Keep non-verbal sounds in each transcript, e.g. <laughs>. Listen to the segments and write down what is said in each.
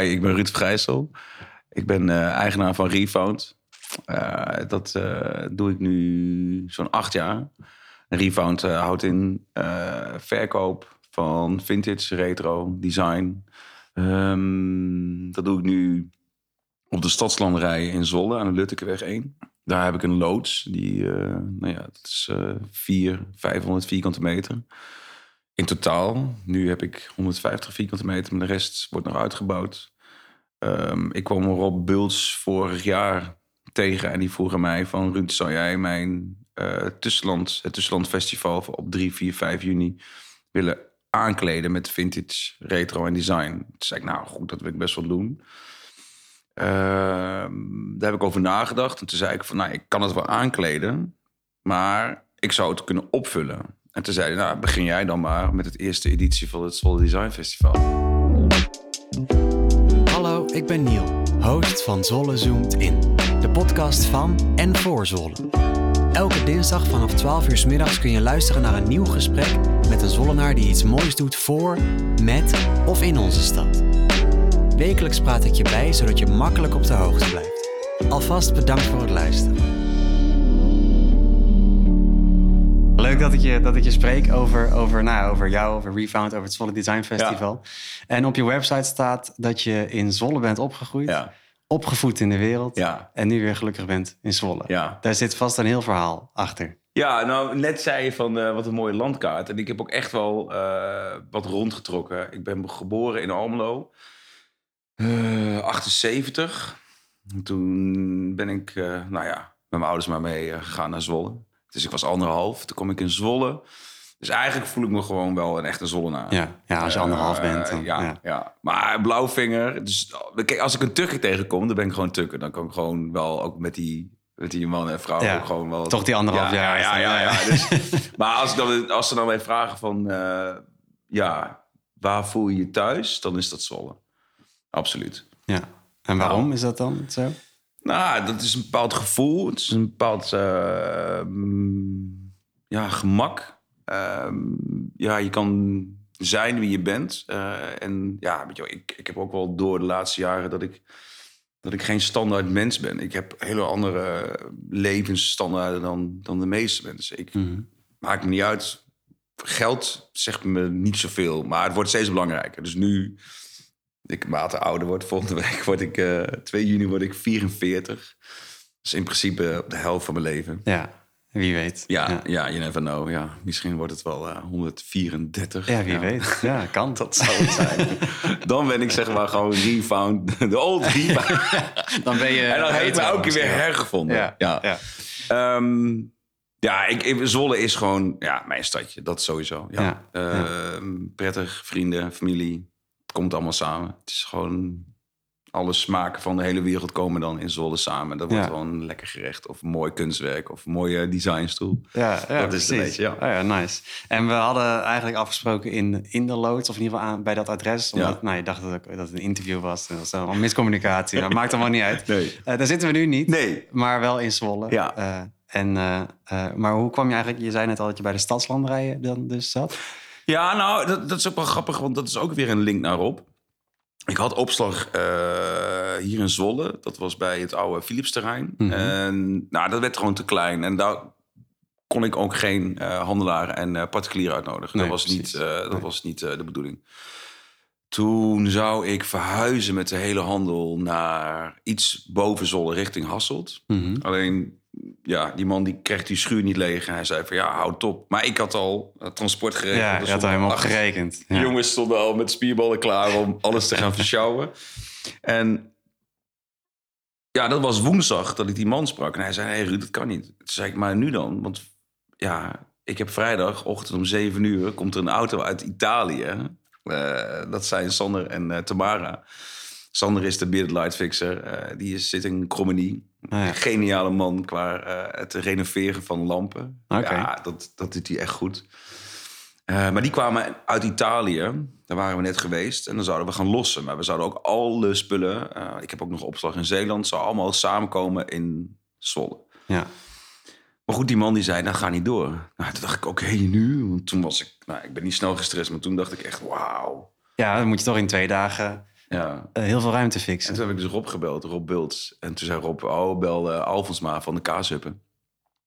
Ik ben Ruud Vrijssel. Ik ben uh, eigenaar van Refound. Uh, dat uh, doe ik nu zo'n acht jaar. Refound houdt in verkoop van vintage, retro, design. Um, dat doe ik nu op de stadslanderij in Zwolle aan de Luttekeweg 1. Daar heb ik een loods. Die, nou ja, dat is 4, 500 vierkante meter. In totaal. Nu heb ik 150 vierkante meter, maar de rest wordt nog uitgebouwd. Um, ik kwam Rob Bults vorig jaar tegen en die vroeg aan mij van... Ruud, zou jij mijn uh, Tussenland, het Tussenland Festival op 3, 4, 5 juni willen aankleden met vintage, retro en design? Toen zei ik, nou goed, dat wil ik best wel doen. Uh, daar heb ik over nagedacht. En toen zei ik van, nou, ik kan het wel aankleden, maar ik zou het kunnen opvullen. En toen zei hij, nou, begin jij dan maar met het eerste editie van het Zwolle Design Festival. Hallo, ik ben Niel, host van Zwolle Zoomt In. De podcast van en voor Zwolle. Elke dinsdag vanaf 12 uur s middags kun je luisteren naar een nieuw gesprek met een Zwollenaar die iets moois doet voor, met of in onze stad. Wekelijks praat ik je bij zodat je makkelijk op de hoogte blijft. Alvast bedankt voor het luisteren. Leuk dat ik je, dat ik je spreek over, over, nou, over jou, over Refound, over het Zwolle Design Festival. En op je website staat dat je in Zwolle bent opgegroeid. Ja. Opgevoed in de wereld. Ja. En nu weer gelukkig bent in Zwolle. Ja. Daar zit vast een heel verhaal achter. Ja, nou, net zei je van uh, wat een mooie landkaart. En ik heb ook echt wel uh, wat rondgetrokken. Ik ben geboren in Almelo. Uh, 78. Toen ben ik, nou ja, met mijn ouders maar mee gegaan naar Zwolle. Dus ik was anderhalf. Toen kom ik in Zwolle. Dus eigenlijk voel ik me gewoon wel een echte Zollenaar. Ja, ja als je anderhalf uh, bent. Dan, ja, ja, ja. Maar blauwvinger. Dus, kijk, als ik een tukker tegenkom, dan ben ik gewoon tukker. Dan kan ik gewoon wel ook met die, met die man en vrouw ja, ook gewoon wel... Toch die anderhalf ja, jaar. Ja, ja, ja. ja. Dus, <laughs> maar als, ik dan, als ze dan mij vragen van... Uh, ja, waar voel je je thuis? Dan is dat Zwolle. Absoluut. Ja. En waarom nou, is dat dan zo? Nou, dat is een bepaald gevoel. Het is een bepaald uh, ja, gemak. Uh, ja, je kan zijn wie je bent. Uh, en ja, weet je, ik, ik heb ook wel door de laatste jaren dat ik, dat ik geen standaard mens ben. Ik heb hele andere levensstandaarden dan, dan de meeste mensen. Ik Mhm. mm. maakt me niet uit. Geld zegt me niet zoveel, maar het wordt steeds belangrijker. Dus nu ik mate ouder word. Volgende week word ik, uh, 2 juni word ik 44. Dus in principe op de helft van mijn leven. Ja, wie weet. Ja, ja. ja you never know. Ja, misschien wordt het wel uh, 134. Ja, wie ja. weet. Ja, kan. <laughs> Dat zou het zijn. <laughs> dan ben ik zeg maar gewoon refound. De old refound. <laughs> dan ben je... En dan heb ik me elke keer weer hergevonden. Ja, ja. ja. Um, ja, ik, ik, Zwolle is gewoon ja, mijn stadje. Dat sowieso. Ja. Ja, Uh, prettig, vrienden, familie komt allemaal samen. Het is gewoon alle smaken van de hele wereld komen dan in Zwolle samen. Dat wordt Ja. gewoon een lekker gerecht of mooi kunstwerk of mooie designstoel. Ja, ja, Dat is precies. beetje, ja. Oh ja, nice. En we hadden eigenlijk afgesproken in, in de loods, of in ieder geval aan, bij dat adres. Omdat Ja. nou, je dacht dat het, dat het een interview was. Dat was allemaal miscommunicatie. dat maakt allemaal niet uit. <laughs> Nee. Eh, daar zitten we nu niet, Nee. maar wel in Zwolle. Ja. Eh, en, eh, maar hoe kwam je eigenlijk... Je zei net al dat je bij de stadslanderijen dan dus zat. Ja, nou, dat, dat is ook wel grappig, want dat is ook weer een link naar Rob. Ik had opslag eh, hier in Zwolle. Dat was bij het oude Philipsterrein. Mhm. En nou, dat werd gewoon te klein. En daar kon ik ook geen eh handelaar en eh particulier uitnodigen. Nee, dat was precies. niet, dat Nee. was niet de bedoeling. Toen zou ik verhuizen met de hele handel naar iets boven Zwolle richting Hasselt. Mhm. Alleen, ja, die man die kreeg die schuur niet leeg. En hij zei van, ja, houd op. Maar ik had al het transport geregeld. Ja, je had stonden helemaal gerekend. Ja. Jongens stonden al met spierballen klaar om alles te gaan <laughs> versjouwen. En ja, dat was woensdag dat ik die man sprak. En hij zei, hey Ruud, dat kan niet. Toen zei ik, maar nu dan? Want ja, ik heb vrijdagochtend om zeven uur... komt er een auto uit Italië. Eh, dat zijn Sander en eh, Tamara. Sander is de bearded light fixer. Eh, die is, zit in Cromenie. Ja. Geniale man qua eh, het renoveren van lampen. Ja, dat, dat doet hij echt goed. Eh, maar die kwamen uit Italië. Daar waren we net geweest. En dan zouden we gaan lossen. Maar we zouden ook alle spullen... eh, ik heb ook nog opslag in Zeeland. Zou allemaal samenkomen in Zwolle. Ja. Maar goed, die man die zei, dat gaat niet door. Nou, toen dacht ik, oké, nu? Want toen was ik... Nou, ik ben niet snel gestrest, maar toen dacht ik echt, wauw. ja, dan moet je toch in twee dagen Ja. eh, heel veel ruimte En fixen. toen heb ik dus Rob gebeld, Rob Bults. En toen zei Rob, oh, bel uh, Alfonsma van de Kaashuppen.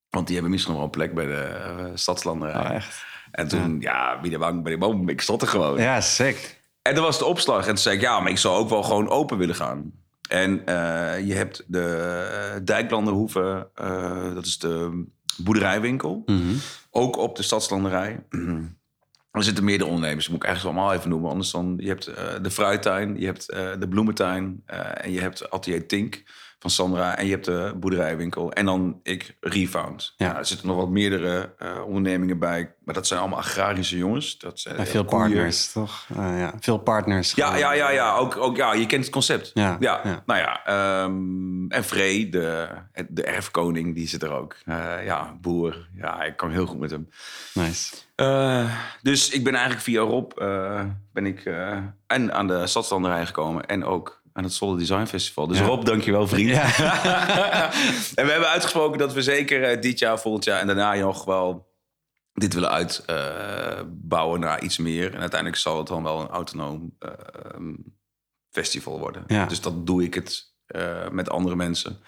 Want die hebben misschien nog wel een plek bij de uh, stadslanderij. Oh, echt? En toen, ja, ja wie de wang bij de boom, ik stond er gewoon. Ja, sick. En dat was de opslag. En toen zei ik, ja, maar ik zou ook wel gewoon open willen gaan. En je hebt de Dijklanderhoeve, dat is de boerderijwinkel. Mhm. Mm -hmm. Ook op de stadslanderij. Er zitten meerdere ondernemers, moet ik eigenlijk allemaal even noemen. Anders dan, je hebt uh, de fruittuin, je hebt uh, de bloementuin en je hebt Atelier Tink van Sandra en je hebt de boerderijwinkel. En dan ik, Refound. Ja. Nou, er zitten nog wat meerdere uh, ondernemingen bij, maar dat zijn allemaal agrarische jongens. Dat zijn en veel koeien. partners, toch? Uh, ja. Veel partners. Ja, ja, ja, ja. Ook, ook, ja, je kent het concept. Ja, ja. ja. Nou ja, um, en Free, de, de erfkoning, die zit er ook. Uh, ja, boer. Ja, ik kan heel goed met hem. Nice. Dus ik ben eigenlijk via Rob ben ik en aan de stadslanderij gekomen en ook aan het Zolle Design Festival. Dus Ja. Rob, dankjewel vriend. Ja. <laughs> en we hebben uitgesproken dat we zeker eh, dit jaar, volgend jaar en daarna nog wel dit willen uitbouwen naar iets meer. En uiteindelijk zal het dan wel een autonoom eh, festival worden. Ja. Dus dat doe ik het eh, met andere mensen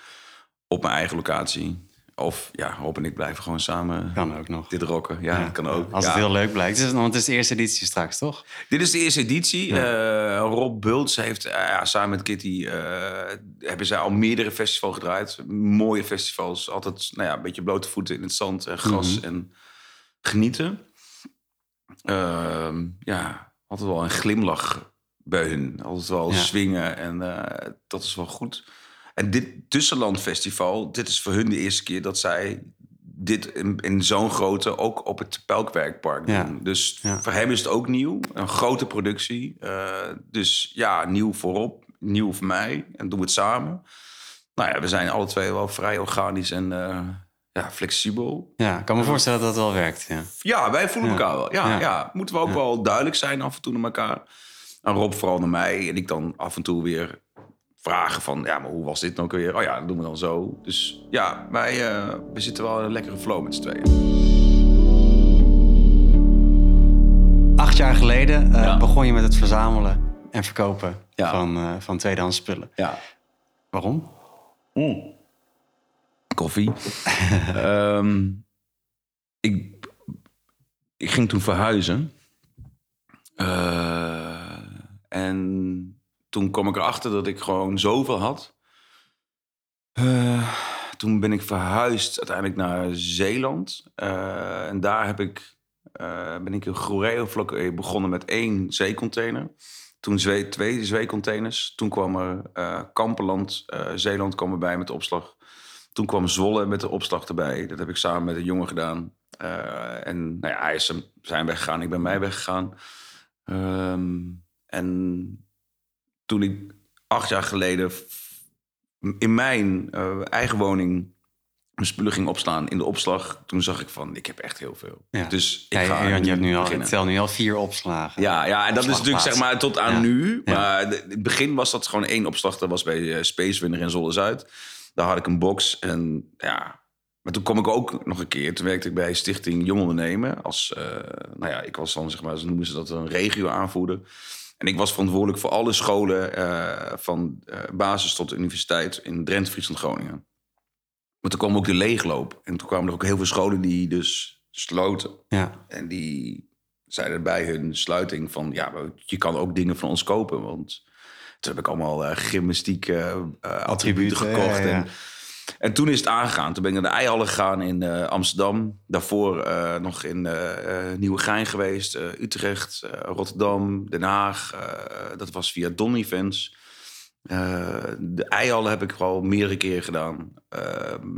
op mijn eigen locatie. Of ja, Rob en ik blijven gewoon samen Kan ook nog. dit rocken. Ja, kan ook. Als Ja. het heel leuk blijkt. Want het is de eerste editie straks, toch? Dit is de eerste editie. Eh, Rob Bults heeft eh, ja, samen met Kitty... eh, hebben zij al meerdere festivals gedraaid. Mooie festivals. Altijd nou ja, een beetje blote voeten in het zand en gras Mhm. en genieten. Ehm, ja, altijd wel een glimlach bij hun. Altijd wel swingen en dat is wel goed. En dit Tussenlandfestival, dit is voor hun de eerste keer dat zij dit in, in zo'n grote ook op het Pelkwerkpark Ja. doen. Dus Ja. voor hem is het ook nieuw. Een grote productie. Eh, dus ja, nieuw voorop, nieuw voor mij. En doen we het samen. Nou ja, we zijn alle twee wel vrij organisch en eh, ja, flexibel. Ja, ik kan me voorstellen dat dat wel werkt. Ja. Ja, wij voelen elkaar wel. Ja, Ja. moeten we ook wel duidelijk zijn af en toe naar elkaar. En Rob vooral naar mij. En ik dan af en toe weer vragen van... ja, maar hoe was dit nou ook weer? Oh ja, dat doen we dan zo. Dus ja, wij eh, we zitten wel in een lekkere flow met z'n tweeën. Acht jaar geleden eh, Ja. begon je met het verzamelen en verkopen Ja. van, eh, van tweedehands spullen. Ja. Waarom? Koffie. <laughs> Ehm, ik, ik ging toen verhuizen. Eh, en toen kwam ik erachter dat ik gewoon zoveel had. Eh, toen ben ik verhuisd uiteindelijk naar Zeeland. Eh, en daar heb ik, eh, ben ik in begonnen met één zeecontainer. Toen zwee, twee zeecontainers. Toen kwam er Kamperland, eh, Zeeland kwam erbij met de opslag. Toen kwam Zwolle met de opslag erbij. Dat heb ik samen met een jongen gedaan. En nou ja, hij is zijn weggegaan, ik ben mij weggegaan. Ehm, en toen ik acht jaar geleden in mijn eh, eigen woning mijn spullen ging opslaan in de opslag, toen zag ik van, ik heb echt heel veel. Ja. Dus ik Ja, ga je, je hebt nu al, ik beginnen. tel nu al vier opslagen. Ja, ja, en dat is natuurlijk zeg maar tot aan Ja. nu. Ja. Maar de- in het begin was dat gewoon één opslag. Dat was bij eh, Space Winner in Zolle Zuid. Daar had ik een box en ja. Maar toen kwam ik ook nog een keer. Toen werkte ik bij Stichting Jong Ondernemen. Als, eh, nou ja, ik was dan zeg maar, zo noemen ze dat een regio aanvoerder. En ik was verantwoordelijk voor alle scholen eh, van eh, basis tot universiteit in Drenthe, Friesland, Groningen. Maar toen kwam ook de leegloop. En toen kwamen er ook heel veel scholen die dus sloten. Ja. En die zeiden bij hun sluiting van... ja, je kan ook dingen van ons kopen. Want toen heb ik allemaal eh, gymnastiek attributen ja, gekocht. ja, ja. En, en toen is het aangegaan. Toen ben ik naar de Eihallen gegaan in eh, Amsterdam. Daarvoor eh, nog in eh Nieuwegein geweest. Utrecht, Rotterdam, Den Haag. dat was via Don Events. De Eihallen heb ik al meerdere keren gedaan.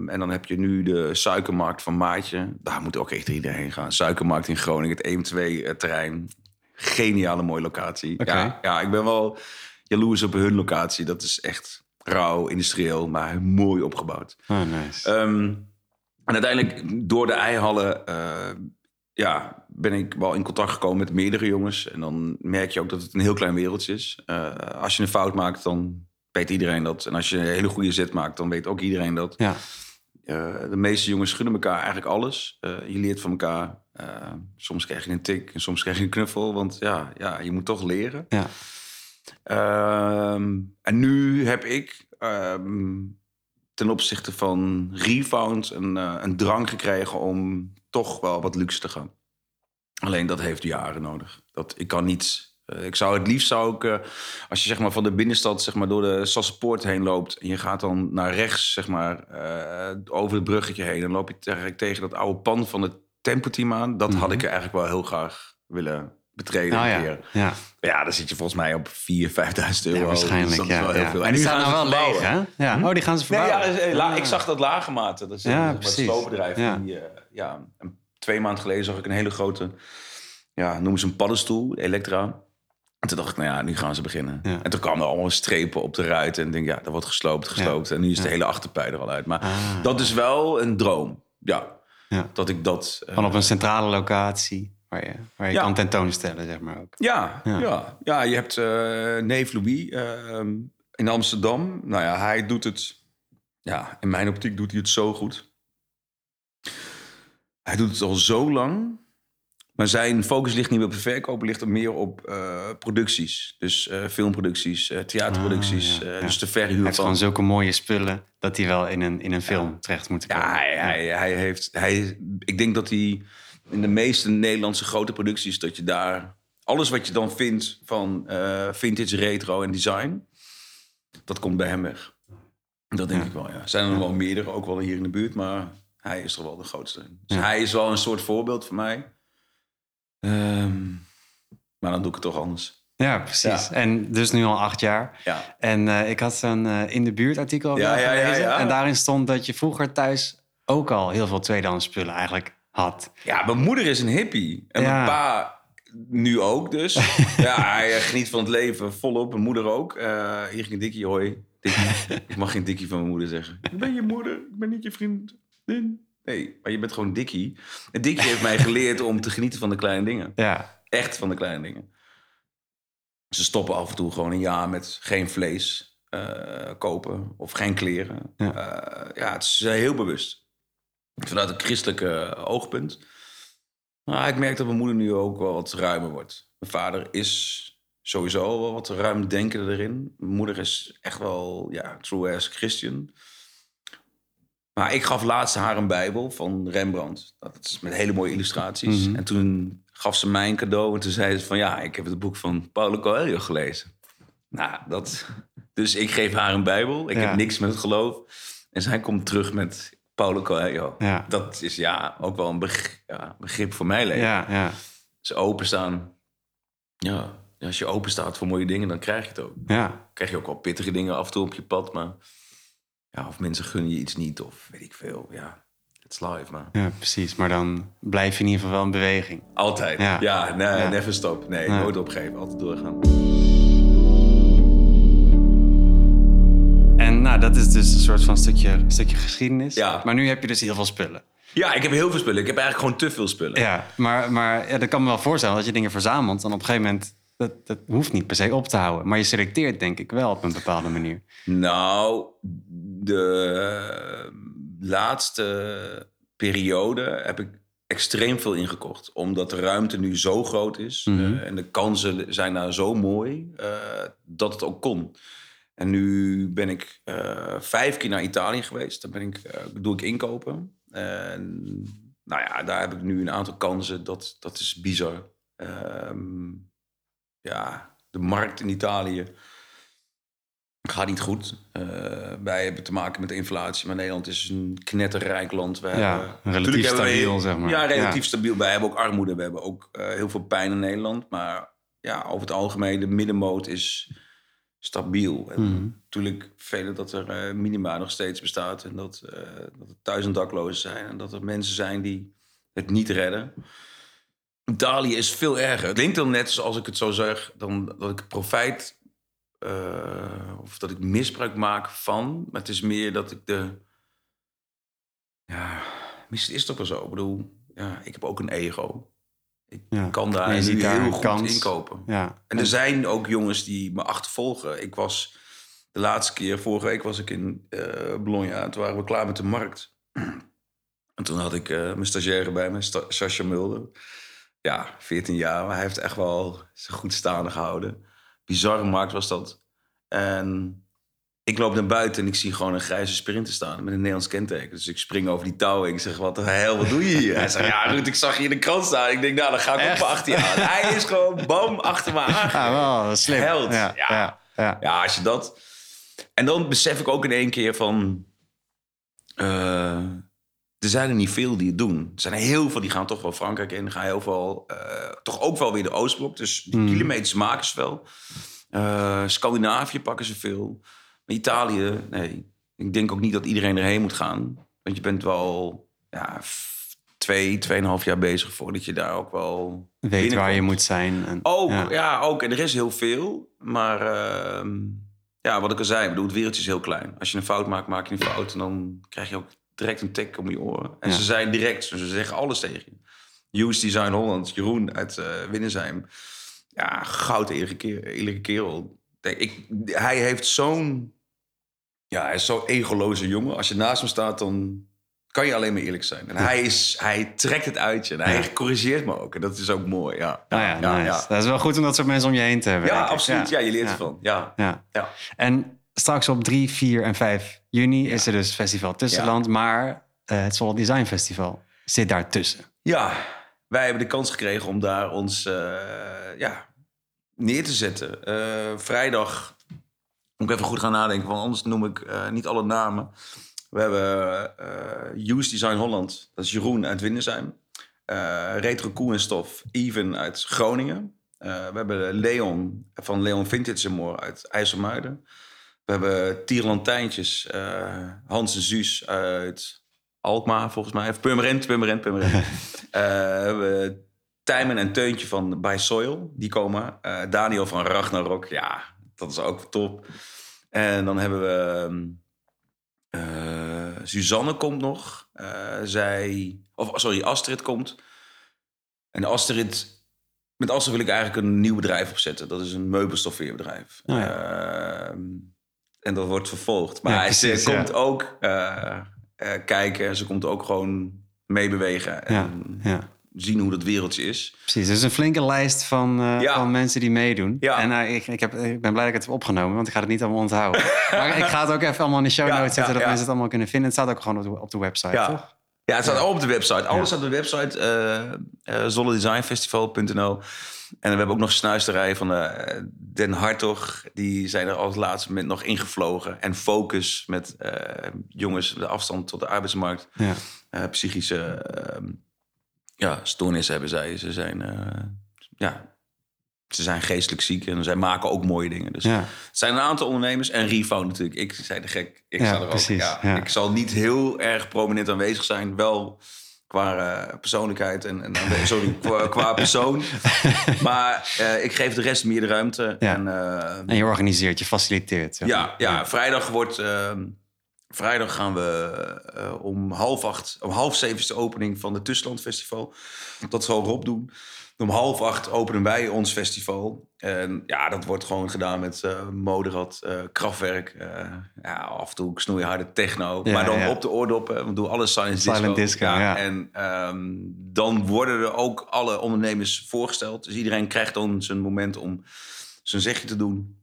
En dan heb je nu de suikermarkt van Maatje. Daar moet ook echt iedereen gaan. Suikermarkt in Groningen, het 1-2-terrein. Geniale mooie locatie. Ja, ja, ik ben wel jaloers op hun locatie. Dat is echt rauw, industrieel, maar mooi opgebouwd. Oh, nice. Ehm, en uiteindelijk door de eihallen eh, ja, ben ik wel in contact gekomen met meerdere jongens. En dan merk je ook dat het een heel klein wereldje is. Eh, als je een fout maakt, dan weet iedereen dat. En als je een hele goede zet maakt, dan weet ook iedereen dat. ja. Eh, de meeste jongens gunnen elkaar eigenlijk alles. Je leert van elkaar. Soms krijg je een tik en soms krijg je een knuffel. Want ja, ja je moet toch leren. Ja. Ehm, en nu heb ik ehm, ten opzichte van Refound een, eh, een drang gekregen om toch wel wat luxe te gaan. Alleen dat heeft jaren nodig. Dat, ik kan niet. eh, ik zou het liefst zou ik, eh, als je zeg maar van de binnenstad zeg maar door de Sassenpoort heen loopt en je gaat dan naar rechts zeg maar over het bruggetje heen, dan loop je tegen, tegen dat oude pand van het Tempo-team aan. Dat had Mhm. ik eigenlijk wel heel graag willen betreden een ja, keer. ja. Ja, dan zit je volgens mij op 4.000, 5.000 euro. ja waarschijnlijk. Dus ja, ja. veel. En die staan gaan nou wel leeg, hè? Ja. Oh, die gaan ze Nee, verbouwen. ja, dus, eh, Ah. ik zag dat Lagematen. Dat is Ja, een precies. sloopbedrijf. Ja. Die, eh, ja, een- twee maanden geleden zag ik een hele grote, ja, noemen ze een paddenstoel, Elektra. En toen dacht ik, nou ja, nu gaan ze beginnen. Ja. En toen kwamen er allemaal strepen op de ruit. En ik denk, ja, dat wordt gesloopt, gesloopt. En nu is de Ja. hele achterpij er al uit. Maar Ah. dat is wel een droom. Ja, Ja. dat ik dat... eh, Van op een centrale locatie waar je, waar je Ja. kan tentoonstellen, zeg maar ook. Ja, Ja. ja. ja. je hebt eh neef Louis eh, in Amsterdam. Nou ja, hij doet het... Ja, in mijn optiek doet hij het zo goed. Hij doet het al zo lang. Maar zijn focus ligt niet meer op de verkoop, ligt er meer op eh, producties. Dus eh, filmproducties, theaterproducties. Ah, ja, ja. Dus de Hij verhuur heeft van... gewoon zulke mooie spullen dat die wel in een, in een film terecht moeten komen. Ja, hij, hij, hij heeft. Hij, ik denk dat hij in de meeste Nederlandse grote producties. dat je daar. alles wat je dan vindt van eh, vintage, retro en design. dat komt bij hem weg. Dat denk Ja. ik wel, ja. Zijn er nog wel meerdere, ook wel hier in de buurt. maar hij is er wel de grootste. Dus Ja. hij is wel een soort voorbeeld voor mij. Ehm, maar dan doe ik het toch anders. Ja, precies. Ja. En dus nu al acht jaar. Ja. En eh, ik had zo'n eh, in de buurt artikel over Ja, jou ja, ja, gelezen. ja. En daarin stond dat je vroeger thuis ook al heel veel tweedehands spullen eigenlijk had. Ja, mijn moeder is een hippie. En Ja. mijn pa nu ook dus. <laughs> ja, hij eh, geniet van het leven volop. Mijn moeder ook. Eh, hier ging een dikkie, hoi. Dikkie. ik mag geen dikkie van mijn moeder zeggen. Ik ben je moeder, ik ben niet je vriend. Nee, maar je bent gewoon dikkie. En dikkie heeft mij geleerd om te genieten van de kleine dingen. Ja, Echt van de kleine dingen. Ze stoppen af en toe gewoon een jaar met geen vlees eh, kopen. Of geen kleren. Ja. Ja het is eh, heel bewust. Vanuit een christelijke oogpunt. Maar ik merk dat mijn moeder nu ook wel wat ruimer wordt. Mijn vader is sowieso wel wat ruimdenkender erin. Mijn moeder is echt wel, ja, true as Christian. Maar ik gaf laatst haar een bijbel van Rembrandt. Dat is met hele mooie illustraties. Mhm. En toen gaf ze mij een cadeau. En toen zei ze van, ja, ik heb het boek van Paulo Coelho gelezen. Nou, dat... Dus ik geef haar een bijbel. Ik Ja. heb niks met het geloof. En zij komt terug met Paulo Coelho. ja, Dat is ja ook wel een begrip, ja, begrip voor mijn leven. ja, ja. Ze openstaan. Ja, als je open staat voor mooie dingen, dan krijg je het ook. ja. Dan krijg je ook wel pittige dingen af en toe op je pad. Maar ja, of mensen gunnen je iets niet, of weet ik veel. Ja, het is live, maar Ja, precies. Maar dan blijf je in ieder geval wel in beweging. altijd. Ja. Ja, nee, never stop. Nee, nooit opgeven. Altijd doorgaan. Dat is dus een soort van stukje, stukje geschiedenis. Ja. Maar nu heb je dus heel veel spullen. Ja, ik heb heel veel spullen. Ik heb eigenlijk gewoon te veel spullen. Ja, maar, maar ja, dat kan me wel voorstellen dat je dingen verzamelt. Dan op een gegeven moment, dat, dat hoeft niet per se op te houden. Maar je selecteert denk ik wel op een bepaalde manier. Nou, de laatste periode heb ik extreem veel ingekocht. Omdat de ruimte nu zo groot is Mhm. eh, en de kansen zijn daar zo mooi eh, dat het ook kon. En nu ben ik eh, vijf keer naar Italië geweest. Daar ben ik, eh, doe ik inkopen. En nou ja, daar heb ik nu een aantal kansen. Dat, dat is bizar. Ehm, ja, de markt in Italië gaat niet goed. Eh, wij hebben te maken met inflatie, maar Nederland is een knetterrijk land. We Ja, hebben, relatief stabiel, heel- zeg maar. Ja, relatief Ja. stabiel. Wij hebben ook armoede, we hebben ook heel veel pijn in Nederland. Maar ja, over het algemeen, de middenmoot is stabiel. En Mhm. natuurlijk velen dat er eh, minima nog steeds bestaat. En dat, eh, dat er duizend daklozen zijn. En dat er mensen zijn die het niet redden. Italië is veel erger. Het klinkt dan net zoals ik het zo zeg, dan dat ik profijt eh, of dat ik misbruik maak van. Maar het is meer dat ik de. Ja, misschien is het ook wel zo. Ik bedoel, ja, ik heb ook een ego. Ik Ja. kan daar nu daar heel een goed kans. inkopen. Ja. En er zijn ook jongens die me achtervolgen. Ik was de laatste keer, vorige week was ik in eh Bologna. En toen waren we klaar met de markt. En toen had ik eh, mijn stagiaire bij me, Sta- Sascha Mulder. Ja, 14 jaar, maar hij heeft echt wel goed staande gehouden. Bizarre markt was dat. En ik loop naar buiten en ik zie gewoon een grijze sprinter staan met een Nederlands kenteken. Dus ik spring over die touwen en ik zeg, wat de hel, wat doe je hier? Hij zegt, ja Ruud, ik zag je in de krant staan. Ik denk, nou, dan ga ik Echt? maar achter je aan. Hij is gewoon bam achter me aan. <laughs> Ja, wel slim. Held. Ja, Ja. ja, ja. Ja, als je dat... En dan besef ik ook in één keer van... eh, er zijn er niet veel die het doen. Er zijn er heel veel die gaan toch wel Frankrijk in. Gaan heel veel... eh, toch ook wel weer de Oostblok. Dus die Mm. kilometers maken ze wel. Eh, Scandinavië pakken ze veel. Italië, nee. Ik denk ook niet dat iedereen erheen moet gaan. Want je bent wel ja, twee, tweeënhalf jaar bezig voordat je daar ook wel Weet waar je moet zijn. En, Ook, ja. ja. ook. En er is heel veel. Maar ehm, ja, wat ik al zei, ik bedoel, het wereldje is heel klein. Als je een fout maakt, maak je een fout. En dan krijg je ook direct een tik om je oren. En Ja. ze zijn direct, ze zeggen alles tegen je. Use Design Holland, Jeroen uit uh, Winnensheim. Ja, goud eerlijke, kerel. Ik, hij heeft zo'n... Ja, hij is zo'n egoloze jongen. Als je naast hem staat, dan kan je alleen maar eerlijk zijn. En hij, is, hij trekt het uit je. En hij Ja. corrigeert me ook. En dat is ook mooi, ja. Nou ja, nice. Dat is wel goed om dat soort mensen om je heen te hebben. Ja, absoluut. Ja, je leert ervan. Ja. Ja. En straks op 3, 4 en 5 juni is er dus Festival Tussenland. Maar eh, het Zwolle Design Festival zit daartussen. ja, wij hebben de kans gekregen om daar ons eh, ja, neer te zetten. Eh, vrijdag moet ik even goed gaan nadenken, want anders noem ik eh, niet alle namen. We hebben eh Use Design Holland, dat is Jeroen uit Windersheim. Eh Retro Koe en Stof, Even uit Groningen. Eh, we hebben Leon van Leon Vintage More uit IJsselmuiden. We hebben Tierlantijntjes, eh Hans en Suus uit Alkmaar volgens mij. Of Purmerend, Purmerend, Purmerend. <laughs> Eh, we hebben Tijmen en Teuntje van By Soil, die komen. Eh, Daniel van Ragnarok, ja, dat is ook top. En dan hebben we... eh, Suzanne komt nog. Eh, zij... Of sorry, Astrid komt. En Astrid... Met Astrid wil ik eigenlijk een nieuw bedrijf opzetten. Dat is een meubelstoffeerbedrijf. Oh Ehm, en dat wordt vervolgd. Maar Ja, ze ja. komt ook eh, kijken. en Ze komt ook gewoon meebewegen. En ja. Zien hoe dat wereldje is. Precies, dus een flinke lijst van, eh, Ja. van mensen die meedoen. Ja. En eh, ik, ik, heb, ik ben blij dat ik het heb opgenomen, want ik ga het niet allemaal onthouden. <laughs> maar ik ga het ook even allemaal in de show Ja, notes zetten, dat mensen het allemaal kunnen vinden. Het staat ook gewoon op de, op de website, Ja. toch? Ja, het staat al op de website. Alles staat op de website. uh, En we hebben ook nog snuisterijen van Den Hartog. Die zijn er als laatste moment nog ingevlogen. En Focus met jongens de afstand tot de arbeidsmarkt. Ja. Psychische eh, ja, stoornissen hebben zij. Ze zijn, eh, ja, ze zijn geestelijk ziek en zij maken ook mooie dingen. Dus Ja. het zijn een aantal ondernemers en Refound natuurlijk. Ik zei de gek, ik Ja, sta er ook. precies, Ja, ja. Ik zal niet heel erg prominent aanwezig zijn. Wel qua eh, persoonlijkheid en, en sorry, <laughs> qua, qua persoon. Maar eh, ik geef de rest meer de ruimte. Ja. En, En je organiseert, je faciliteert. ja, ja, vrijdag wordt. Vrijdag gaan we eh, om half acht, om half zeven is de opening van het Tussenland Festival. Dat zal Rob doen. Om half acht openen wij ons festival. En ja, dat wordt gewoon gedaan met eh moderat, eh krachtwerk. ja, af en toe snoeiharde techno. Ja, maar dan ja. op de oordoppen. We doen alles silent disco. Silent disco, ja. En ehm, dan worden er ook alle ondernemers voorgesteld. Dus iedereen krijgt dan zijn moment om zijn zegje te doen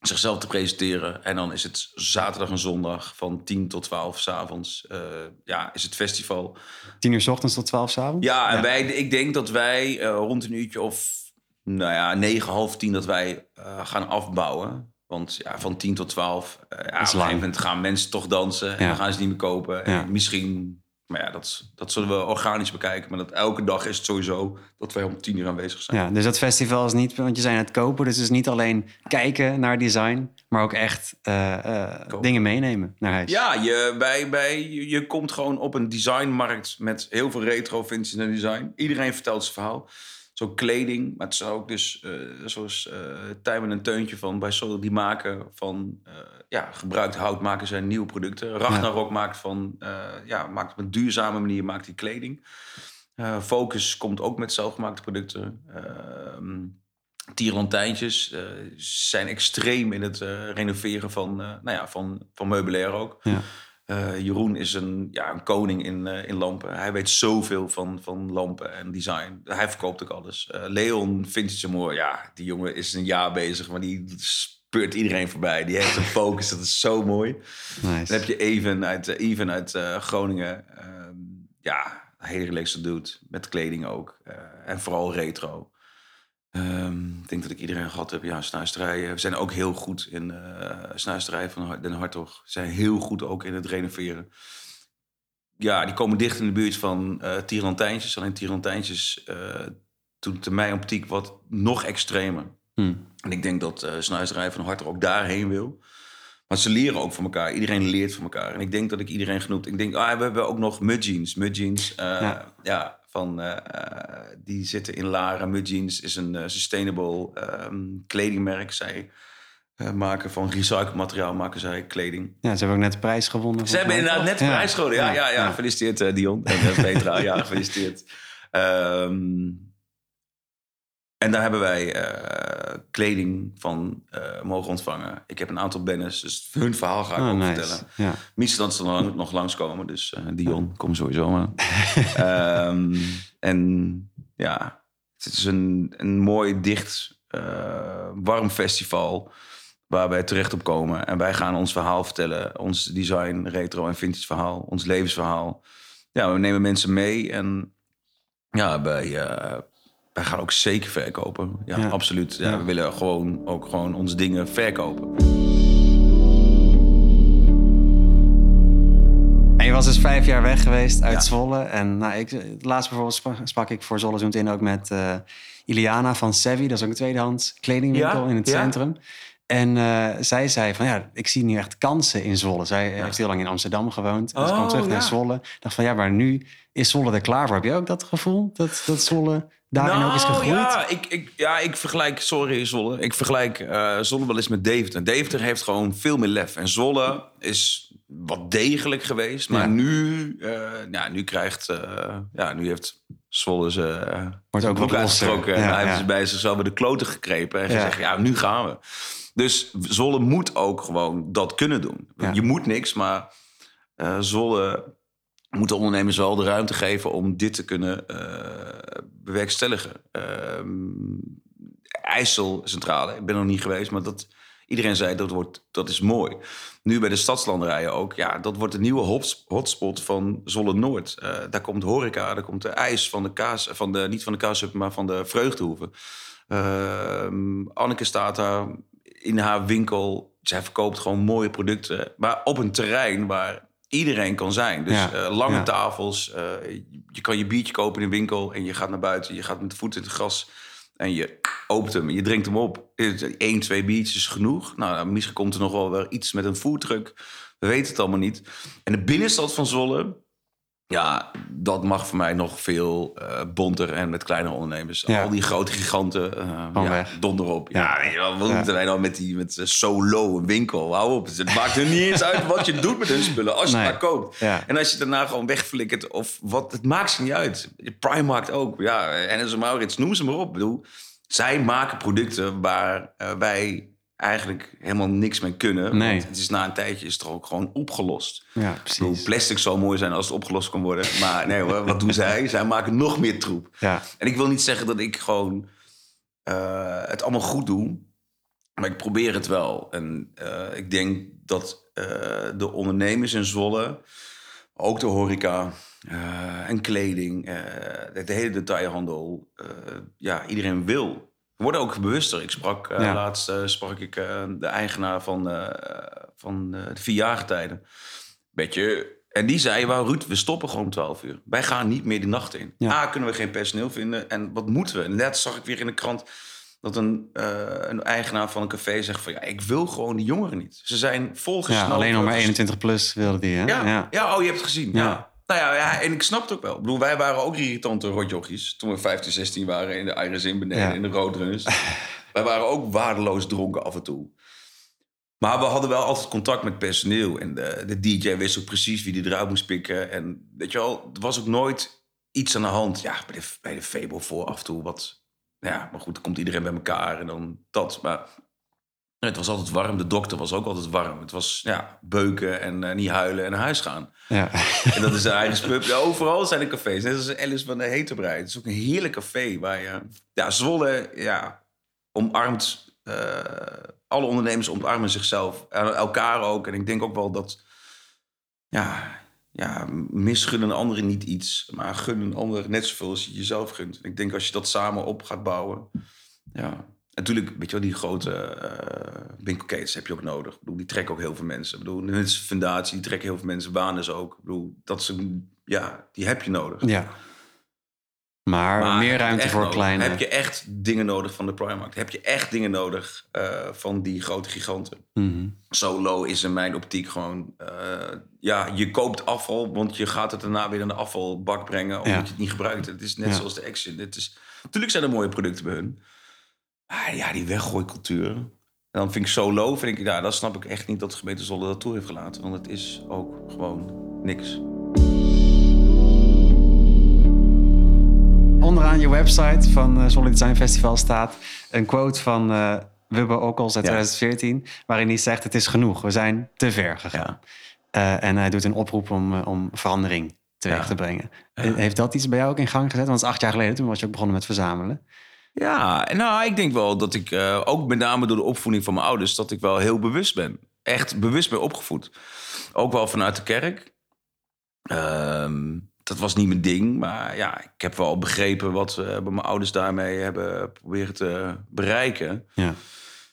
zichzelf te presenteren. En dan is het zaterdag en zondag van 10 tot 12 s'avonds. eh ja, is het festival. Tien uur s ochtends tot twaalf s avonds? Ja, en Wij, ik denk dat wij eh, rond een uurtje of nou ja, 9, half 10 dat wij eh, gaan afbouwen. Want ja, van 10 tot 12, eh, ja, op een gegeven moment gaan mensen toch dansen. En Ja. dan gaan ze niet meer kopen. En Ja. misschien, maar ja, dat, dat zullen we organisch bekijken. Maar dat elke dag is het sowieso dat wij om 10 uur aanwezig zijn. Ja, dus dat festival is niet, want je zijn het kopen, dus het is niet alleen kijken naar design, maar ook echt eh, eh, dingen meenemen naar huis. Ja, je, bij, bij, je je komt gewoon op een designmarkt met heel veel retro, vintage en design. Iedereen vertelt zijn verhaal. Zo kleding, maar het is ook dus, eh, zoals eh Tijmen en Teuntje van bij Soul, die maken van eh, ja, gebruikt hout maken zij nieuwe producten. Ragnarok maakt van, ja, maakt op een duurzame manier maakt die kleding. Focus komt ook met zelfgemaakte producten. Ehm Tierlantijntjes zijn extreem in het renoveren van, nou ja, van, van meubilair ook. Ja. Eh, Jeroen is een, ja, een koning in, eh, in lampen. Hij weet zoveel van, van lampen en design. Hij verkoopt ook alles. Eh, Leon Vintage Moor, ja, die jongen is een jaar bezig, maar die speurt iedereen voorbij. Die heeft een <laughs> focus, dat is zo mooi. Nice. Dan heb je Even uit, Even uit Groningen. Ehm, ja, een hele relaxed dude. Met kleding ook. En vooral retro. Ehm, ik denk dat ik iedereen gehad heb. Ja, snuisterijen. We zijn ook heel goed in eh snuisterijen van Den Hartog. Zijn heel goed ook in het renoveren. Ja, die komen dicht in de buurt van Tierlantijntjes. Alleen Tierlantijntjes, eh toen in mijn optiek wat nog extremer. Hm. En ik denk dat uh, Snuisterij van Harte ook daarheen wil. Maar ze leren ook van elkaar. Iedereen leert van elkaar. En ik denk dat ik iedereen genoemd... Ik denk, ah, we hebben ook nog Mud Jeans. Mud Jeans, eh, Ja. ja. Van, eh, eh, die zitten in Lara. Mud Jeans is een eh, sustainable ehm, kledingmerk. Zij maken van recycled materiaal maken zij kleding. Ja, ze hebben ook net de prijs gewonnen. Ze hebben inderdaad net de prijs gewonnen. Ja, ja, ja, Gefeliciteerd Dion en Petra. ja, gefeliciteerd. <laughs> en daar hebben wij eh, kleding van eh, mogen ontvangen. Ik heb een aantal banners, dus hun verhaal ga ik Oh, ook nice. vertellen. Ja. Dat ze dan nog langskomen, dus eh, Dion, kom sowieso aan. <laughs> Ehm, en ja, het is een, een mooi, dicht, warm festival waar wij terecht op komen. En wij gaan ons verhaal vertellen. Ons design, retro en vintage verhaal. Ons levensverhaal. Ja, we nemen mensen mee. En ja, eh, wij gaan ook zeker verkopen. Ja, Ja. absoluut. Ja. We willen gewoon ook gewoon onze dingen verkopen. En je was dus vijf jaar weg geweest uit. Zwolle. En nou, ik, laatst bijvoorbeeld sprak, ik voor Zwolle Zoomt in ook met eh, Iliana van Sevi. Dat is ook een tweedehands kledingwinkel in het centrum. En eh, zij zei van ja, ik zie nu echt kansen in Zwolle. Zij heeft heel lang in Amsterdam gewoond. En ze kwam Oh, terug naar ja. Zwolle. Ik dacht van ja, maar nu is Zwolle er klaar voor. Heb je ook dat gevoel dat, dat Zwolle daarin ook is gegroeid? Nou, Ja ik, ik, ja, ik vergelijk, sorry Zwolle, ik vergelijk Zwolle wel eens met Deventer. Deventer heeft gewoon veel meer lef. En Zwolle is wat degelijk geweest. Maar Ja. nu, eh, ja, nu krijgt, eh, ja, nu heeft Zwolle ze uh, Wordt ook wat uitgesproken. Ja, hij heeft ze bij zichzelf bij de kloten gekrepen. En gezegd, ja, nu gaan we. Dus Zwolle moet ook gewoon dat kunnen doen. Je moet niks, maar Zwolle moet de ondernemers wel de ruimte geven om dit te kunnen eh, bewerkstelligen. Ehm IJssel Centrale, ik ben nog niet geweest, maar dat, iedereen zei dat, wordt, dat is mooi. Nu bij de stadslanderijen ook, ja, dat wordt de nieuwe hots- hotspot van Zolle Noord. Eh, daar komt horeca, daar komt de ijs van de kaas, van de, niet van de kaashub, maar van de vreugdehoeven. Ehm, Anneke staat daar in haar winkel. Zij verkoopt gewoon mooie producten, maar op een terrein waar iedereen kan zijn. Dus Ja, eh, lange ja. tafels. eh, je kan je biertje kopen in de winkel en je gaat naar buiten. Je gaat met de voet in het gras en je opent hem en je drinkt hem op. Eén, twee biertjes is genoeg. Nou, misschien komt er nog wel weer iets met een foodtruck. We weten het allemaal niet. En de binnenstad van Zwolle, ja, dat mag voor mij nog veel eh, bonter en met kleinere ondernemers. Ja. Al die grote giganten, Gewoon ja, donder op. Ja. Ja, wat moeten wij nou met die met eh, solo een winkel? Hou op, het maakt er niet eens uit wat je doet met hun spullen, als je Nee. het maar koopt. En als je daarna gewoon wegflikkert of wat, het maakt ze niet uit. Primark ook, ja, en Maurits, noem ze maar op. Ik bedoel, zij maken producten waar wij eigenlijk helemaal niks mee kunnen. Nee. Want het is na een tijdje is het er ook gewoon opgelost. Ja, precies. plastic zou mooi zijn als het opgelost kan worden. Maar nee hoor, wat doen zij? Zij maken nog meer troep. Ja, En ik wil niet zeggen dat ik gewoon eh, het allemaal goed doe. Maar ik probeer het wel. En eh, ik denk dat eh, de ondernemers in Zwolle, ook de horeca en kleding, de, hele detailhandel, ja, iedereen wil. We worden ook bewuster. Ik sprak eh, Ja. laatst eh, sprak ik eh, de eigenaar van, van de vierjaargetijden. Beetje. En die zei, "Wauw, Ruud, we stoppen gewoon om 12 uur. Wij gaan niet meer de nacht in. Ja. A, kunnen we geen personeel vinden. En wat moeten we? En net zag ik weer in de krant dat een, een eigenaar van een café zegt van... ja, ik wil gewoon die jongeren niet. Ze zijn volgesnoten. ja alleen nog maar 21 plus wilde die, hè? Ja, ja. oh, je hebt het gezien. Ja. Ja. Nou ja, ja, en ik snap het ook wel. Ik bedoel, wij waren ook irritante rotjochies... toen we 15, 16 waren in de Iris in beneden, Ja. in de roodrunners. <laughs> wij waren ook waardeloos dronken af en toe. Maar we hadden wel altijd contact met personeel. En de, de DJ wist ook precies wie die eruit moest pikken. En weet je wel, er was ook nooit iets aan de hand. Ja, bij de, bij de Fable voor af en toe wat... Ja, maar goed, dan komt iedereen bij elkaar en dan dat. Maar Het was altijd warm. De dokter was ook altijd warm. Het was ja, beuken en eh, niet huilen en naar huis gaan. Ja. <laughs> En dat is een eigen spub. Ja, overal zijn er cafés. Net als Alice van de Heterbrei. Het is ook een heerlijk café waar je... Ja, Zwolle ja, omarmt... eh, alle ondernemers omarmen zichzelf. En elkaar ook. En ik denk ook wel dat... Ja, ja, misgunnen anderen niet iets. Maar gunnen anderen net zoveel als je jezelf gunt. Ik denk als je dat samen op gaat bouwen... Ja, natuurlijk, weet je wel, die grote eh winkelketens heb je ook nodig. Ik bedoel, die trekken ook heel veel mensen. Ik bedoel, als fundatie, die trekken heel veel mensen. Banen ook. Ik bedoel, dat ze, ja, die heb je nodig. ja. Maar, Maar meer ruimte voor nodig? kleine. Heb je echt dingen nodig van de Primark? Heb je echt dingen nodig eh, van die grote giganten? Mhm. Solo is in mijn optiek gewoon... eh, ja, je koopt afval, want je gaat het daarna weer naar de afvalbak brengen... omdat Ja. je het niet gebruikt. Het is net Ja. zoals de Action. Het is, natuurlijk zijn er mooie producten bij hun. Maar ja, die weggooicultuur... En dan vind ik Solo, vind ik, ja, dat snap ik echt niet dat de gemeente Zwolle dat toe heeft gelaten. Want het is ook gewoon niks. Onderaan je website van Solid Design Festival staat een quote van uh, Wubbe Okkels uit Ja. 2014... waarin hij zegt, het is genoeg, we zijn te ver gegaan. Uh, en hij doet een oproep om, uh, om verandering teweeg Ja. te brengen. Heeft dat iets bij jou ook in gang gezet? Want het is acht jaar geleden, toen was je ook begonnen met verzamelen. Ja, nou, ik denk wel dat ik, eh, ook met name door de opvoeding van mijn ouders, dat ik wel heel bewust ben. Echt bewust ben opgevoed. Ook wel vanuit de kerk. Ehm, dat was niet mijn ding, maar ja, ik heb wel begrepen wat eh, mijn ouders daarmee hebben proberen te bereiken. Ja.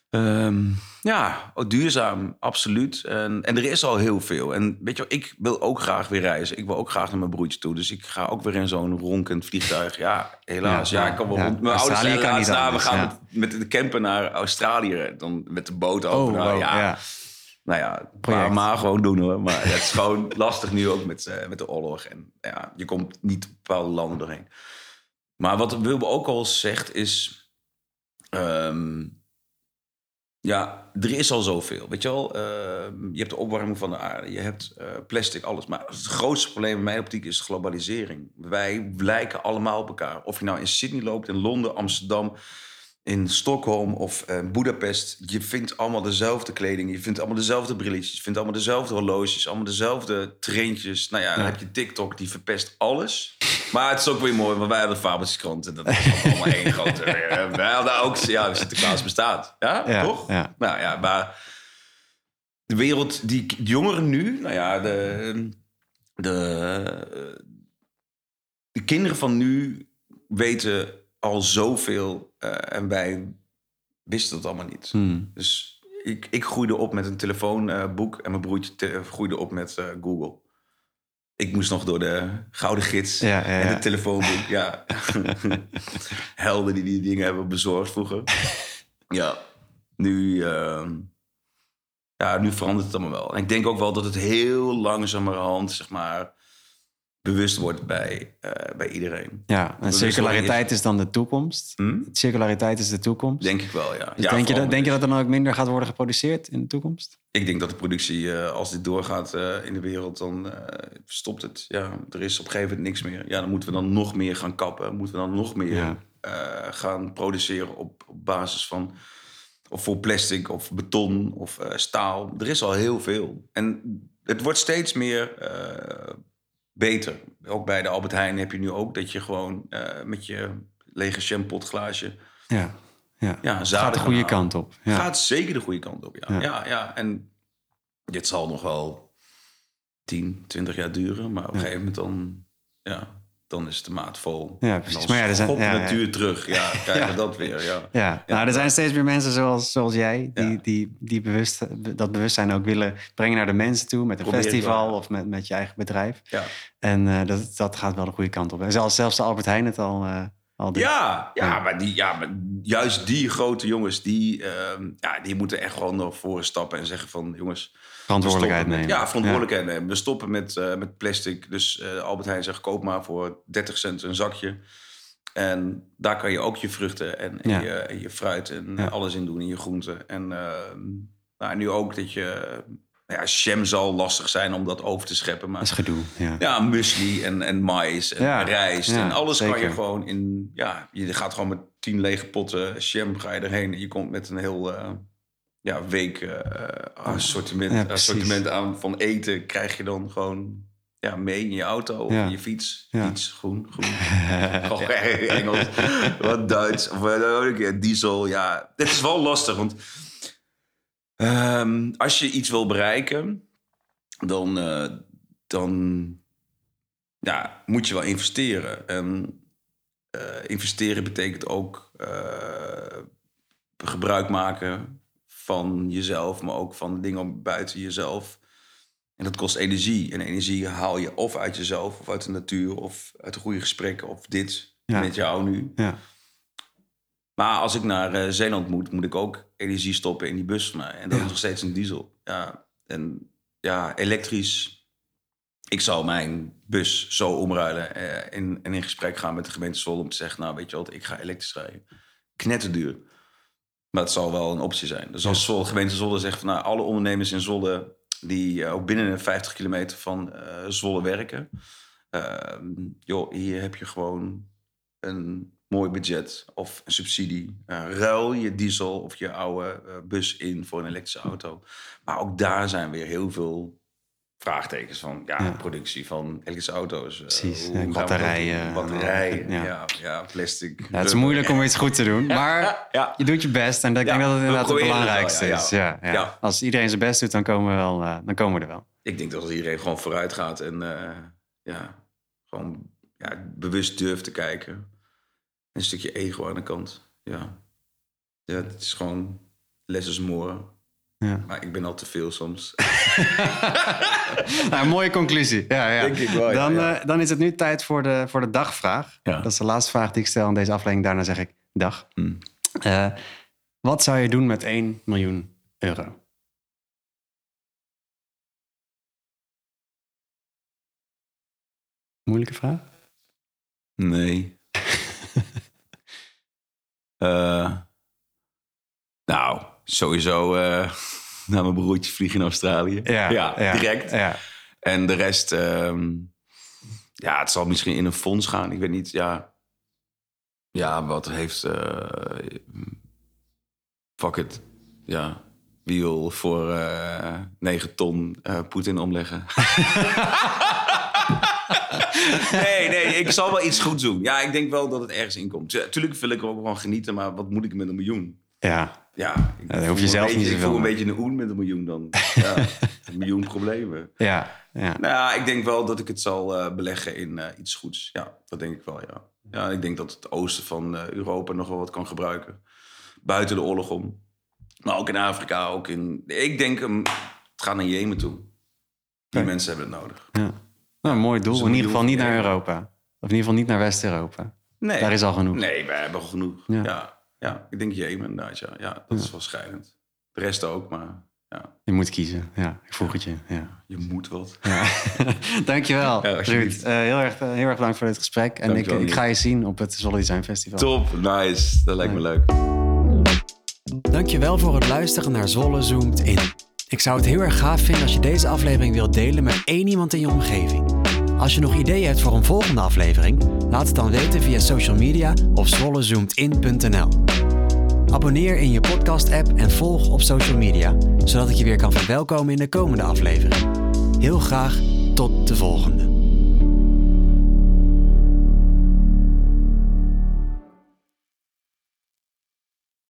Ehm, ja, ook duurzaam, absoluut. En, en er is al heel veel. En weet je ik wil ook graag weer reizen. Ik wil ook graag naar mijn broertje toe. Dus ik ga ook weer in zo'n ronkend vliegtuig. Ja, helaas. Ja, Ja, ik kan wel ja. Mijn ouders zijn laatst na. We gaan ja. met, met de camper naar Australië. Dan met de boot over. Oh, Nou, wow, ja. Nou ja, maar, maar gewoon doen hoor. Maar het is gewoon <laughs> lastig nu ook met, eh, met de oorlog. En ja, je komt niet bepaalde landen doorheen. Maar wat Wilbe ook al zegt is... ehm, ja, er is al zoveel. Weet je wel, Ehm, je hebt de opwarming van de aarde, je hebt eh, plastic, alles. Maar het grootste probleem in mijn optiek is globalisering. Wij lijken allemaal op elkaar. Of je nou in Sydney loopt, in Londen, Amsterdam, in Stockholm of eh, Budapest. Je vindt allemaal dezelfde kleding, je vindt allemaal dezelfde brilletjes, je vindt allemaal dezelfde horloges, allemaal dezelfde treintjes. Nou ja, dan Ja. heb je TikTok, die verpest alles. Maar het is ook weer mooi, want wij hadden Fabeltjeskrant en dat was allemaal <laughs> één grote... eh, Wij hadden ook, ja, Sinterklaas bestaat. Ja, Ja, toch? ja. Nou ja, maar de wereld, die de jongeren nu, nou ja, de, de, de kinderen van nu weten al zoveel eh, en wij wisten dat allemaal niet. Hmm. Dus ik, ik groeide op met een telefoonboek en mijn broertje te- groeide op met eh, Google. Ik moest nog door de gouden gids Ja, ja, en de telefoonboek. Ja. <laughs> Helden die die dingen hebben bezorgd vroeger. ja, nu, ehm, ja, nu verandert het allemaal wel. En ik denk ook wel dat het heel langzamerhand, zeg maar, bewust wordt bij, eh, bij iedereen. Ja, en circulariteit is dan de toekomst. Hm? Circulariteit is de toekomst. Denk ik wel, ja. Dus ja denk, je dat, denk je dat er dan ook minder gaat worden geproduceerd in de toekomst? Ik denk dat de productie, eh, als dit doorgaat eh, in de wereld, dan stopt het. Ja, er is op een gegeven moment niks meer. Ja, dan moeten we dan nog meer gaan kappen. Moeten we dan nog meer Ja. gaan produceren op, op basis van... of voor plastic of beton of staal. Er is al heel veel. En het wordt steeds meer beter. Ook bij de Albert Heijn heb je nu ook dat je gewoon eh, met je lege champotglaasje... Ja, ja. Ja, gaat de goede kant op. Ja. Gaat zeker de goede kant op, ja. Ja. Ja, ja. En dit zal nog wel 10, 20 jaar duren. Maar op een gegeven moment dan, ja, dan is de maat vol. Ja, precies. Maar ja, er zijn- ja, terug. Ja, krijgen we dat weer, ja. Ja, nou, er zijn steeds meer mensen zoals, zoals jij... die, die, die bewust, dat bewustzijn ook willen brengen naar de mensen toe... met een Probeer festival of met, met je eigen bedrijf. Ja, En eh, dat, dat gaat wel de goede kant op. En zelfs, zelfs de Albert Heijn het al, eh, al ja, ja. Maar, die, ja maar juist die grote jongens, die, ehm, ja, die moeten echt gewoon naar voren stappen en zeggen van... jongens, Verantwoordelijkheid nemen. Ja, verantwoordelijkheid nemen. We stoppen met, eh, met plastic. Dus eh, Albert Heijn zegt, koop maar voor 30 cent een zakje. En daar kan je ook je vruchten en, en, Ja. je, en je fruit en Ja. alles in doen. En je groenten. En eh, nou, nu ook dat je... Ja, jam zal lastig zijn om dat over te scheppen. Maar Dat is gedoe, ja. ja, muesli en, en mais en rijst. en alles kan je gewoon in... Ja, je gaat gewoon met tien lege potten jam ga je erheen. En je komt met een heel... eh, ja, week eh, assortiment, Ja, precies. assortiment aan van eten krijg je dan gewoon ja, mee in je auto of Ja. in je fiets. Ja. Fiets, groen, groen. <laughs> Gewoon Engels. Wat Duits. Of ja, diesel. Ja, het is wel lastig. Want ehm, als je iets wil bereiken, dan, eh, dan ja, moet je wel investeren. En eh, investeren betekent ook eh, gebruik maken van jezelf, maar ook van dingen buiten jezelf. En dat kost energie. En energie haal je of uit jezelf, of uit de natuur, of uit een goede gesprekken, of dit Ja. met jou nu. Ja. Maar als ik naar eh, Zeeland moet, moet ik ook energie stoppen in die bus van mij. En dat Ja. is nog steeds een diesel. Ja, en ja, elektrisch. Ik zal mijn bus zo omruilen eh, en, en in gesprek gaan met de gemeente Zwolle om te zeggen, nou weet je wat, ik ga elektrisch rijden. Knetterduur. Maar het zal wel een optie zijn. Dus als Zwolle, gemeente Zwolle zegt van nou, alle ondernemers in Zwolle die eh, ook binnen de 50 kilometer van Zwolle werken. eh, joh, hier heb je gewoon een mooi budget of een subsidie. Eh, ruil je diesel of je oude bus in voor een elektrische auto. Maar ook daar zijn weer heel veel vraagtekens van. Ja, Ja. productie van elektrische auto's. eh, Precies, ja, batterijen Batterijen, al- ja. ja. Ja, plastic. Het is moeilijk om iets goed te doen, maar Ja. je doet je best. En ik denk dat het inderdaad het proberen het wel, belangrijkste is. ja. Als iedereen zijn best doet, dan komen we, wel, eh, dan komen we er wel. Ik denk dat als iedereen gewoon vooruit gaat en eh, ja, gewoon ja, bewust durft te kijken. Een stukje ego aan de kant. Ja, ja het is gewoon less is more. Ja. Maar ik ben al te veel soms. <laughs> Nou, een mooie conclusie. Ja, ja. Denk ik wel, ja, dan, eh, dan is het nu tijd voor de, voor de dagvraag. Dat is de laatste vraag die ik stel in deze aflevering. Daarna zeg ik dag. Hmm. Eh, wat zou je doen met 1 miljoen euro? Moeilijke vraag? Nee. <laughs> Eh, nou, sowieso eh, <laughs> naar mijn broertje vliegen in Australië. direct. Ja. En de rest, ehm, ja, het zal misschien in een fonds gaan. Ik weet niet, ja. Ja, wat heeft. eh fuck it. Ja. Wie wil voor eh 9 ton Poetin omleggen? <laughs> nee, nee, ik zal wel iets goeds doen. Ja, ik denk wel dat het ergens in komt. Tu- Tuurlijk wil ik er ook gewoon genieten, maar wat moet ik met een miljoen? ja. Ja, ik hoef je zelf een niet beetje, Ik zoveel voel een beetje een oen met een miljoen dan. <laughs> Ja, een miljoen problemen. Ja, ja. Nou ja, ik denk wel dat ik het zal eh, beleggen in eh, iets goeds. Ja, dat denk ik wel, ja. Ja, ik denk dat het oosten van eh, Europa nog wel wat kan gebruiken. Buiten de oorlog om. Maar ook in Afrika, ook in... Ik denk, um, het gaat naar Jemen toe. Die mensen hebben het nodig. ja. Nou, een mooi doel. Dus in ieder geval niet naar euro. Europa. Of in ieder geval niet naar West-Europa. Nee. Daar is al genoeg. Nee, wij hebben genoeg. Ja. Ja, ik denk Jemen inderdaad, ja. Ja, dat is wel scheidend. De rest ook, maar ja, Je moet kiezen. Ja, ik vroeg het je. Ja. je moet wat. Ja. <laughs> Dankjewel, Ja. Ruud. Eh, heel, erg, eh, heel erg bedankt voor dit gesprek. En ik, Dankjewel, ik ga je zien op het Zwolle Design Festival. Top, nice. Dat lijkt me leuk. Dankjewel voor het luisteren naar Zwolle Zoomt In. Ik zou het heel erg gaaf vinden als je deze aflevering wilt delen met één iemand in je omgeving. Als je nog ideeën hebt voor een volgende aflevering, laat het dan weten via social media of zwollezoomedin.nl. Abonneer in je podcast-app en volg op social media, zodat ik je weer kan verwelkomen in de komende aflevering. Heel graag tot de volgende.